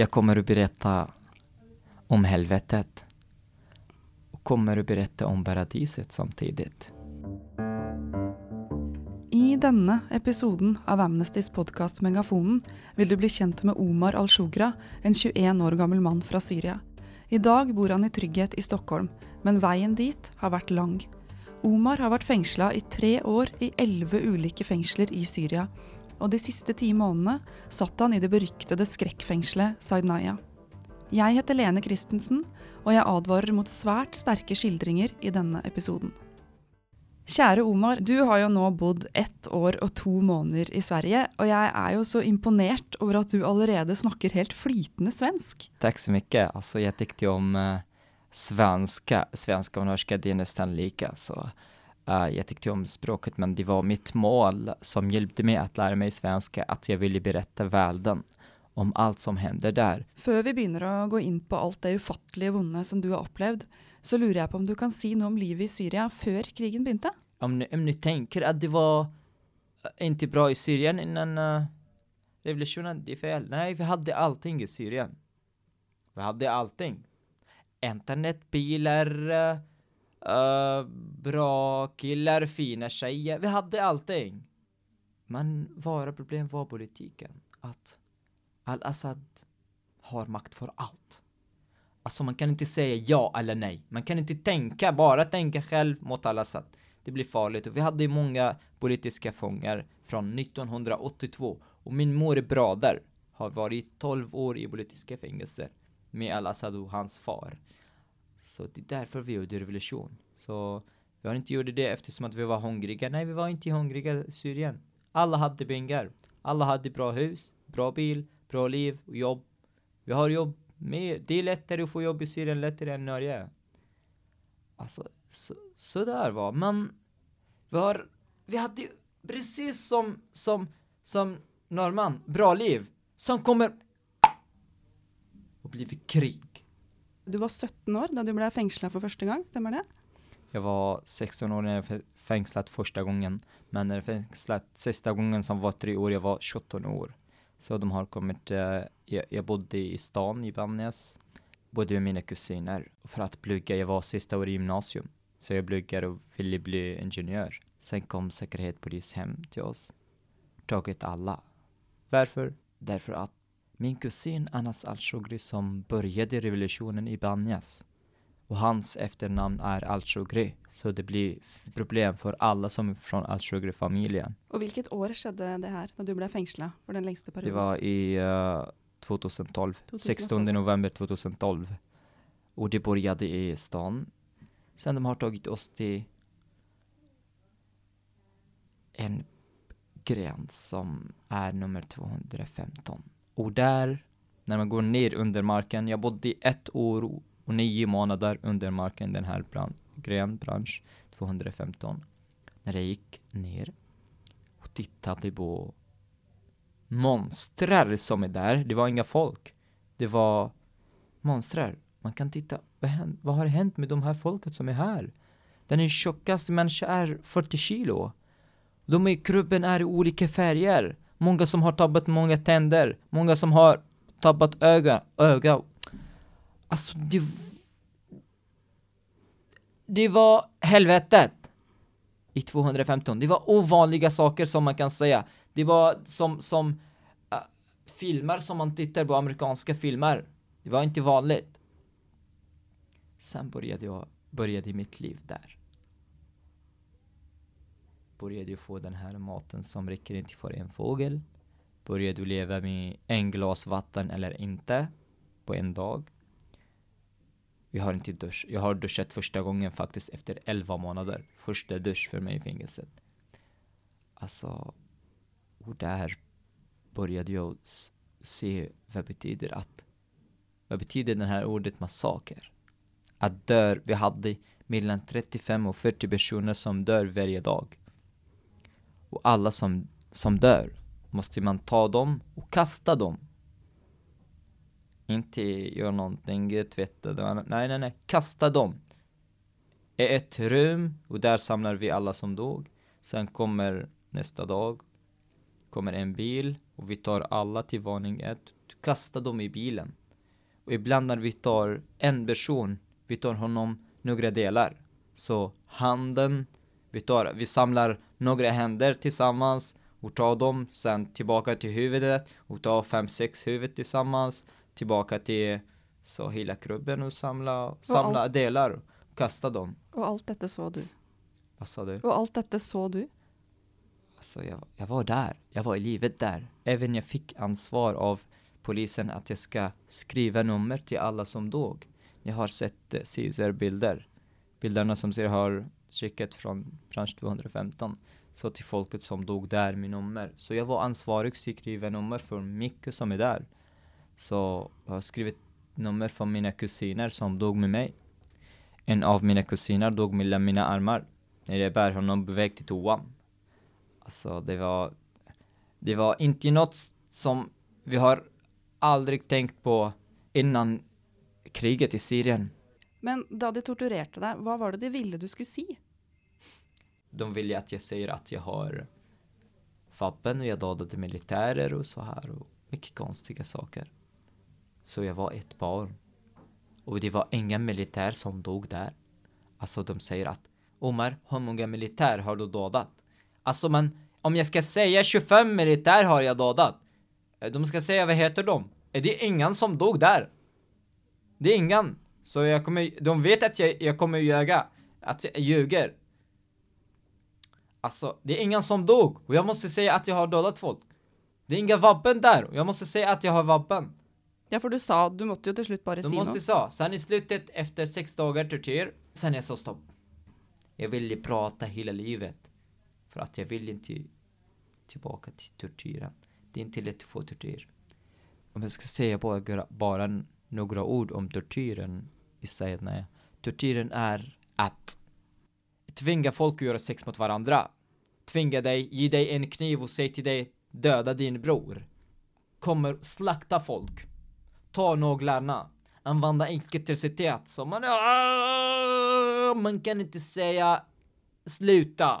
Jag kommer att berätta om helvetet och kommer att berätta om paradiset samtidigt. I denne episoden av Amnestys podkast Megafonen vil du bli kjent med Omar Al-Shogra, en 21 år gammel mann fra Syria. I dag bor han i trygghet i Stockholm, men veien dit har vært lang. Omar har vært fengsla i tre år i elleve ulike fengsler i Syria, og de siste ti månedene satt han i det beryktede skrekkfengselet Saidnaya. Jeg heter Lene Christensen, og jeg advarer mot svært sterke skildringer i denne episoden. Kjære Omar, du har jo nå bodd ett år og to måneder i Sverige, og jeg er jo så imponert over at du allerede snakker helt flytende svensk. Tack så mycket. Alltså jag tyckte om uh, svenska. Svenska och norska, det är nästan lika. Så jag tyckte om språket, men det var mitt mål som hjälpte mig att lära mig svenska, att jag ville berätta världen om allt som händer där. Før vi begynner å gå inn på alt det ufattelige vonde som du har opplevd, så lurer jeg på om du kan si noe om livet i Syria før krigen begynte? Om ni, om ni tänker att det var eh, inte bra i Syrien innan eh, revolutionen, det är fel. Nej, vi hade allting i Syrien. Vi hade allting. Internet, bilar, eh, Eh, bra killar, fina tjejer. Vi hade allting. Men våra problem var politiken. Att Al-Assad har makt för allt. Alltså man kan inte säga ja eller nej. Man kan inte tänka, bara tänka själv mot Al-Assad. Det blir farligt. Och vi hade många politiska fångar från 1982. Och min mor bröder har varit 12 år i politiska fängelser med Al-Assad och hans far. Så det är därför vi gjorde revolution. Så vi har inte gjort det eftersom att vi var hungriga. Nej, vi var inte hungriga i Syrien. Alla hade pengar. Alla hade bra hus, bra bil, bra liv och jobb. Vi har jobb Mer. det är lättare att få jobb i Syrien lättare än Norge. Alltså, så, så där var. Men vi har, vi hade precis som, som, som norrman, bra liv. Som kommer och blir krig. Du var 17 år när du blev fängslad för första gången. Stämmer det? Jag var 16 år när jag fängslat första gången. Men när jag fängslat sista gången som var tre år, jag var 17 år. Så de har kommit, eh, jag, jag bodde i stan i Bannäs. Bodde med mina kusiner. För att plugga, jag var sista år i gymnasium. Så jag pluggade och ville bli ingenjör. Sen kom säkerhetspolis hem till oss. Tagit alla. Varför? Därför att min kusin Anas al-Shogri som började revolutionen i Banyas och hans efternamn är al-Shogri. Så det blir problem för alla som är från al-Shogri-familjen. Og hvilket år skjedde det her, da du ble fengsla for den lengste Det var i eh, 2012, 16 november 2012. Och det började i stan. Sen de har tagit oss till en gräns som är nummer 215. Och där, när man går ner under marken, jag bodde i ett år och nio månader under marken, den här brand, gren, bransch 215. När jag gick ner och tittade på monstrar som är där. Det var inga folk. Det var monstrar. Man kan titta, vad, hän- vad har hänt med de här folket som är här? Den är tjockaste människan är 40 kilo. De i krubben är i olika färger. Många som har tappat många tänder. Många som har tappat öga. öga. Alltså det... Det var helvetet. I 215. Det var ovanliga saker som man kan säga. Det var som, som uh, filmer som man tittar på, amerikanska filmer. Det var inte vanligt. Sen började jag, började mitt liv där. Började få den här maten som räcker inte för en fågel. Började leva med en glas vatten eller inte på en dag. Vi har inte dusch. Jag har duschat första gången faktiskt efter 11 månader. Första dusch för mig i fängelset. Alltså, och där började jag se vad betyder att vad betyder det här ordet massaker? Att dör, vi hade mellan 35 och 40 personer som dör varje dag. Och alla som, som dör måste man ta dem och kasta dem. Inte göra någonting, tvätta dem, nej nej nej, kasta dem. I ett rum och där samlar vi alla som dog. Sen kommer nästa dag, kommer en bil och vi tar alla till våning ett, kastar dem i bilen. Och ibland när vi tar en person, vi tar honom några delar. Så handen, vi, tar, vi samlar några händer tillsammans och tar dem sen tillbaka till huvudet och tar fem, sex huvud tillsammans tillbaka till så hela kroppen och samla, samla allt- delar och kasta dem. Og alt dette så du. Vad sa du? Og alt dette så du. Alltså jag, jag var där, jag var i livet där. Även jag fick ansvar av polisen att jag ska skriva nummer till alla som dog. Jag har sett eh, Caesar-bilder. Bilderna som ser har trycket från bransch 215. Så till folket som dog där med nummer. Så jag var ansvarig skriva nummer för mycket som är där. Så jag har skrivit nummer för mina kusiner som dog med mig. En av mina kusiner dog mellan mina armar. När jag bär honom på väg till toan. Alltså det var Det var inte något som vi har aldrig tänkt på innan kriget i Syrien. Men då de torturerade dig, vad var det de ville du skulle säga? De ville att jag säger att jag har vapen och jag dödade militärer och så här och mycket konstiga saker. Så jag var ett barn. Och det var inga militär som dog där. Alltså de säger att Omar, hur många militär har du dödat? Alltså men om jag ska säga 25 militär har jag dödat. Eh, de ska säga vad heter de? Eh, är det ingen som dog där? Det är ingen. Så jag kommer, de vet att jag, jag kommer ljuga. Att jag ljuger. Alltså, det är ingen som dog och jag måste säga att jag har dödat folk. Det är inga vapen där och jag måste säga att jag har vapen. Ja, for du sa Du måtte jo til slutt bare De si måste noe. säga, sen i slutet efter sex dagar tortyr, sen jag sa stopp. Jag ville prata hela livet. För att jag vill inte tillbaka till tortyren. Det är inte lätt att få tortyr. Om jag ska säga bara, bara några ord om tortyren i Saidnaya. Tortyren är att tvinga folk att göra sex mot varandra. Tvinga dig, ge dig en kniv och säg till dig döda din bror. Kommer slakta folk. Ta naglarna. Använda elektricitet så man... Ah, man kan inte säga sluta.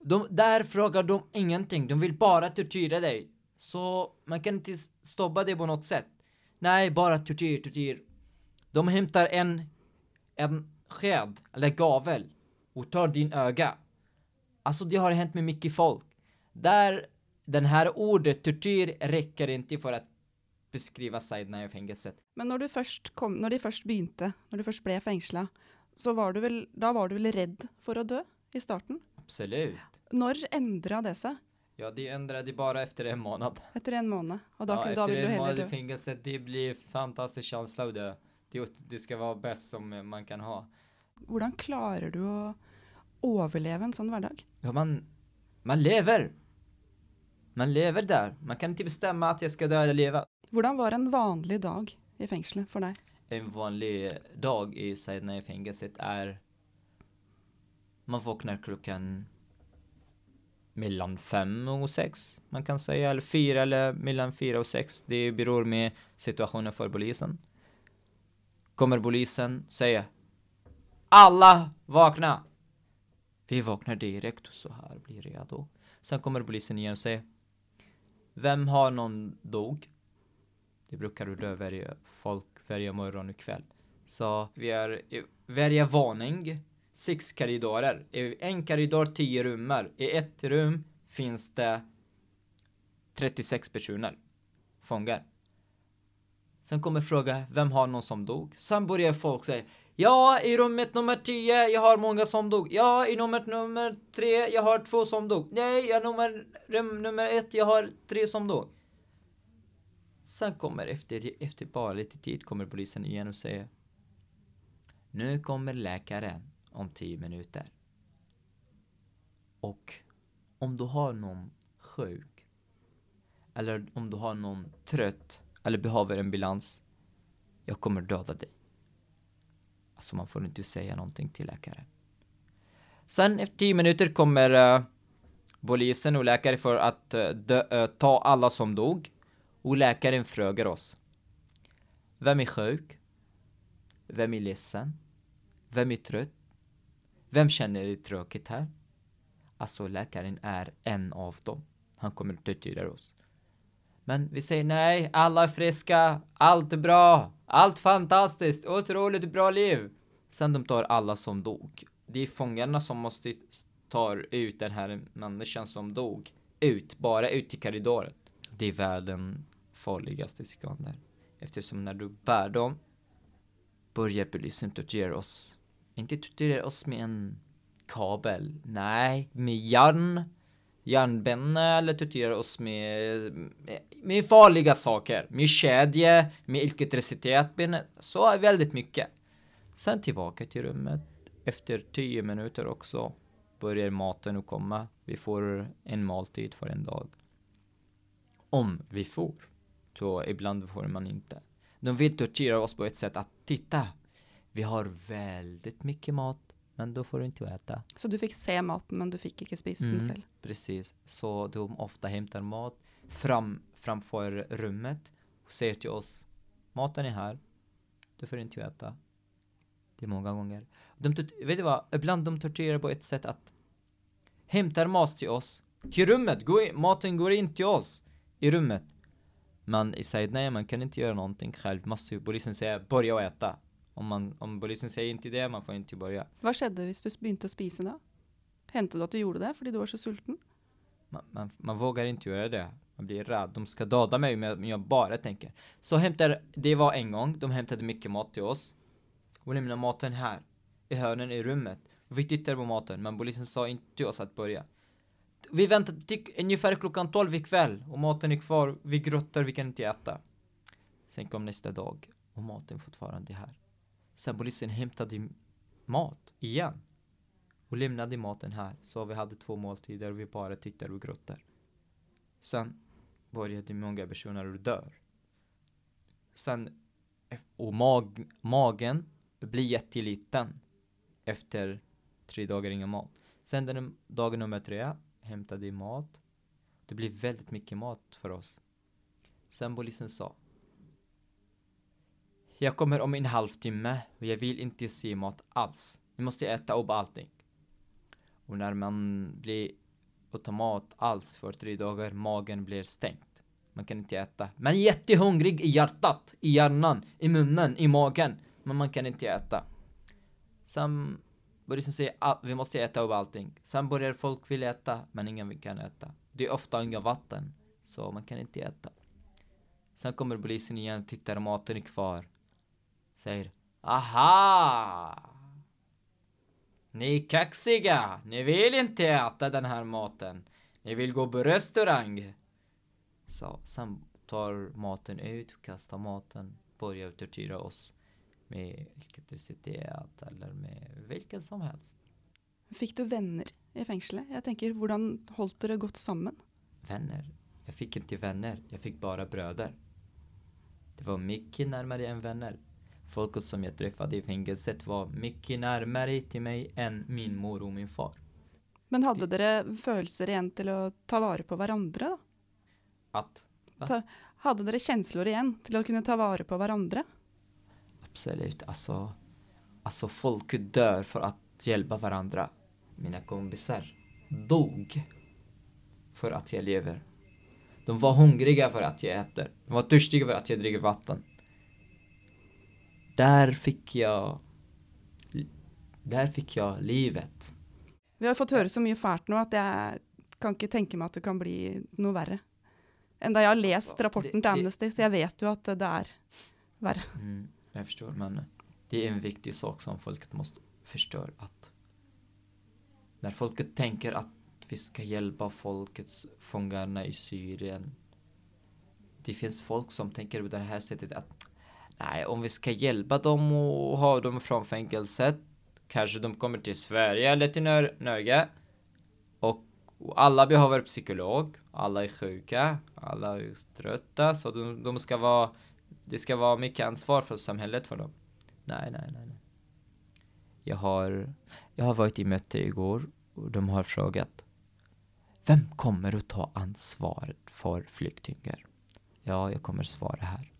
De, där frågar de ingenting. De vill bara tortyra dig. Så man kan inte stoppa det på något sätt. Nej, bara tortyr, tortyr. De hämtar en, en sked, eller gavel, och tar din öga. Alltså det har hänt med mycket folk. Där, den här ordet tortyr räcker inte för att beskriva Saidnaya fängelset. Men når, du først kom, når de først begynte, når du først ble fengsla, så var du vel, da var du vel redd for å dø i starten? Absolut. Når endra det seg? Ja, det ändrade bara efter en månad. Etter en måned? Og da, ja, da efter en månad i dø? fängelset, det blir fantastisk känsla att dö. Det, det ska vara bäst som man kan ha. Hvordan klarer du å overleve en sånn hverdag? Ja, man, man lever. Man lever där. Man kan inte bestämma att jag ska dö eller leva. Hvordan var en vanlig dag i fengselet for deg? En vanlig dag i Saidnaya fängelset är man vaknar klockan mellan 5 och 6, man kan säga, eller 4 eller mellan 4 och 6, Det beror med situationen för polisen. Kommer polisen säga alla vakna! Vi vaknar direkt och så här blir redo. Sen kommer polisen igen och säger Vem har någon dog? Det brukar du dö varje folk varje morgon och kväll. Så vi är i varje våning sex korridorer. I en korridor tio rummar. I ett rum finns det 36 personer. Fångar. Sen kommer fråga, vem har någon som dog? Sen börjar folk säga, ja, i rummet nummer 10, jag har många som dog. Ja, i nummer nummer 3, jag har två som dog. Nej, i nummer, rum nummer 1, jag har tre som dog. Sen kommer efter, efter bara lite tid kommer polisen igen och säger Nu kommer läkaren om 10 minuter. Och om du har någon sjuk eller om du har någon trött eller behöver ambulans jag kommer döda dig. Alltså man får inte säga någonting till läkaren. Sen efter 10 minuter kommer uh, polisen och läkare för att uh, dö, uh, ta alla som dog och läkaren frågar oss. Vem är sjuk? Vem är ledsen? Vem är trött? Vem känner det tråkigt här? Alltså läkaren är en av dem. Han kommer att tortera oss. Men vi säger nej, alla är friska, allt är bra, allt fantastiskt, otroligt bra liv. Sen de tar alla som dog. Det är fångarna som måste ta ut den här människan som dog. Ut, bara ut i korridoren. Det är världen farligaste sekunder. Eftersom när du bär dem börjar polisen tortera oss. Inte tortera oss med en kabel, nej, med järn, järnbänne eller tortera oss med, med, med farliga saker, med kedja, med elektricitet, så är väldigt mycket. Sen tillbaka till rummet. Efter tio minuter också börjar maten att komma. Vi får en måltid för en dag. Om vi får. Så ibland får man inte. De vill tortera oss på ett sätt att titta. Vi har väldigt mycket mat, men då får du inte äta. Så du fick se maten, men du fick inte spisa den själv? Precis. Så de ofta hämtar mat fram, framför rummet och säger till oss maten är här. Du får inte äta. Det är många gånger. De, vet du vad? Ibland de torterar på ett sätt att hämtar mat till oss till rummet. Gå in, maten går in till oss i rummet. Men i säger nej, man kan inte göra någonting själv. Måste ju polisen säga börja äta. Om, man, om polisen säger inte det, man får inte börja. Vad skedde om du började spisa då? Hände det att du gjorde det för du var så sulten? Man, man, man, vågar inte göra det. Man blir rädd. De ska döda mig men jag bara tänker. Så hämtar, det var en gång, de hämtade mycket mat till oss. Och lämnade maten här. I hörnen i rummet. Vi tittade på maten, men polisen sa inte till oss att börja. Vi väntade till ungefär klockan 12 ikväll och maten är kvar. Vi grottar, vi kan inte äta. Sen kom nästa dag och maten fortfarande här. Sen polisen hämtade mat igen och lämnade maten här. Så vi hade två måltider och vi bara tittar och grottar. Sen började många personer dö. Sen, och mag, magen blir jätteliten efter tre dagar ingen mat. Sen den dag nummer tre hämtade mat. Det blir väldigt mycket mat för oss. Sen polisen sa jag kommer om en halvtimme och jag vill inte se mat alls. Vi måste äta upp allting. Och när man blir utan mat alls för tre dagar, magen blir stängt. Man kan inte äta. Man är jättehungrig i hjärtat, i hjärnan, i munnen, i magen. Men man kan inte äta. Sen börjar de säga att ah, vi måste äta upp allting. Sen börjar folk vilja äta, men ingen kan äta. Det är ofta inga vatten, så man kan inte äta. Sen kommer polisen igen, och tittar maten är kvar säger Aha! Ni är kaxiga, ni vill inte äta den här maten. Ni vill gå på restaurang. Så sen tar maten ut, kastar maten, börjar tortyra oss med elektricitet eller med vilken som helst. Fick du vänner i fängelset? Jag tänker, hur höll det gott samman? Vänner? Jag fick inte vänner, jag fick bara bröder. Det var mycket närmare än vänner folket som jag träffade i fängelset var mycket närmare till mig än min mor och min far. Men hade dere känslor igen till att ta vara på varandra? Då? Att? Ta, hade dere känslor igen till att kunna ta vara på varandra? Absolut. Alltså, alltså folk dör för att hjälpa varandra. Mina kompisar dog för att jag lever. De var hungriga för att jag äter. De var törstiga för att jag dricker vatten där fick jag där fick jag livet. Vi har fått höra så mycket färt nu att jag kan inte tänka mig att det kan bli något värre. Än jag har läst alltså, rapporten det, till Amnesty, det, så jag vet ju att det är värre. Mm, jag förstår, men det är en viktig sak som folket måste förstå att när folket tänker att vi ska hjälpa folket, fångarna i Syrien. Det finns folk som tänker på det här sättet att nej, om vi ska hjälpa dem och ha dem från fängelset, kanske de kommer till Sverige eller till Norge. Och alla behöver psykolog, alla är sjuka, alla är trötta, så de, de ska vara, det ska vara mycket ansvar för samhället för dem. Nej, nej, nej, nej. Jag har, jag har varit i möte igår och de har frågat Vem kommer att ta ansvaret för flyktingar? Ja, jag kommer svara här.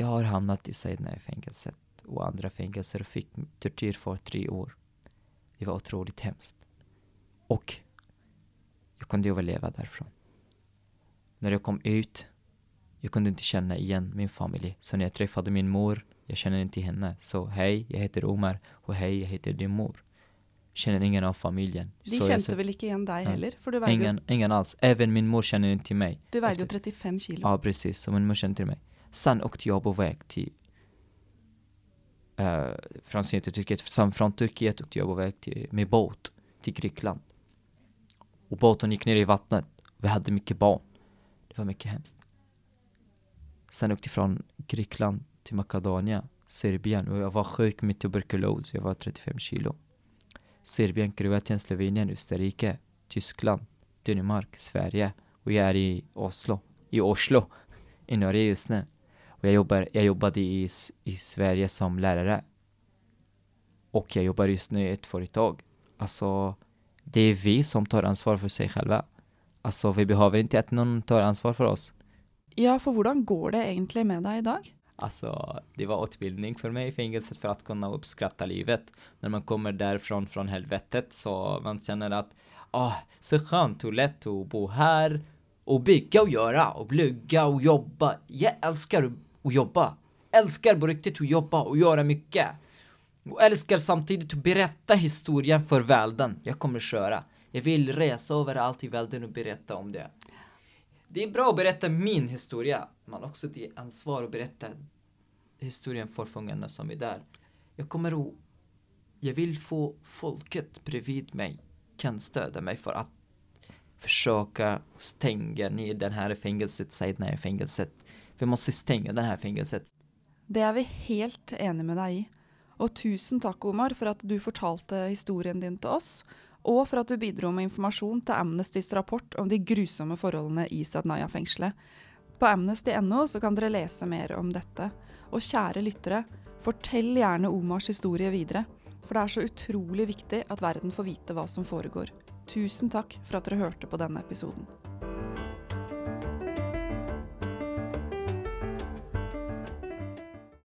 Jag har hamnat i Seidna-fängelset och andra fängelser och fick tortyr för tre år. Det var otroligt hemskt. Och jag kunde överleva därifrån. När jag kom ut, Jag kunde inte känna igen min familj. Så när jag träffade min mor, jag känner inte henne. Så hej, jag heter Omar och hej, jag heter din mor. Känner ingen av familjen. De så sa- vel ikke igjen deg Ja. heller? For du jo- ingen, ingen alls. Även min mor känner inte mig. du jo efter- 35 kilo. Ja, precis. Så min mor kände till mig. Sen åkte jag på väg till eh, från Syrien till Turkiet. Sen från Turkiet åkte jag på väg till, med båt till Grekland. Och båten gick ner i vattnet. Vi hade mycket barn. Det var mycket hemskt. Sen åkte jag från Grekland till Makedonien, Serbien och jag var sjuk med tuberkulos. Jag var 35 kilo. Serbien, Kroatien, Slovenien, Österrike, Tyskland, Danmark, Sverige och jag är i Oslo. I Oslo i Norge just nu. Och jag, jobbar, jag jobbade i, i Sverige som lärare. Och jag jobbar just nu i ett företag. Alltså, det är vi som tar ansvar för sig själva. Alltså, vi behöver inte att någon tar ansvar för oss. Ja, for hvordan går det egentlig med deg i dag? Alltså, det var utbildning för mig i fängelset för att kunna uppskatta livet. När man kommer därifrån från helvetet så man känner att, ah, så skönt och lätt att bo här och bygga och göra och plugga och jobba. Jag älskar att och jobba. Älskar på riktigt att jobba och göra mycket. Och älskar samtidigt att berätta historien för världen. Jag kommer köra. Jag vill resa överallt i världen och berätta om det. Det är bra att berätta min historia, men också det är ansvar att berätta historien för fångarna som är där. Jag kommer att, jag vill få folket bredvid mig kan stödja mig för att försöka stänga ner den här fängelset, Saidna-fängelset. Vi måste stänga det här fängelset. Det är vi helt eniga med dig i. Och tusen tack, Omar, för att du fortalte historien din till oss, Och för att du bidrog med information till Amnestys rapport om de grusamma förhållandena i Sadnaya-fängslet. På amnesty.no så kan ni läsa mer om detta. Och kära lyttare, fortell gärna Omars historia vidare. För det är så otroligt viktigt att världen får veta vad som föregår. Tusen tack för att ni hørte på denna episoden.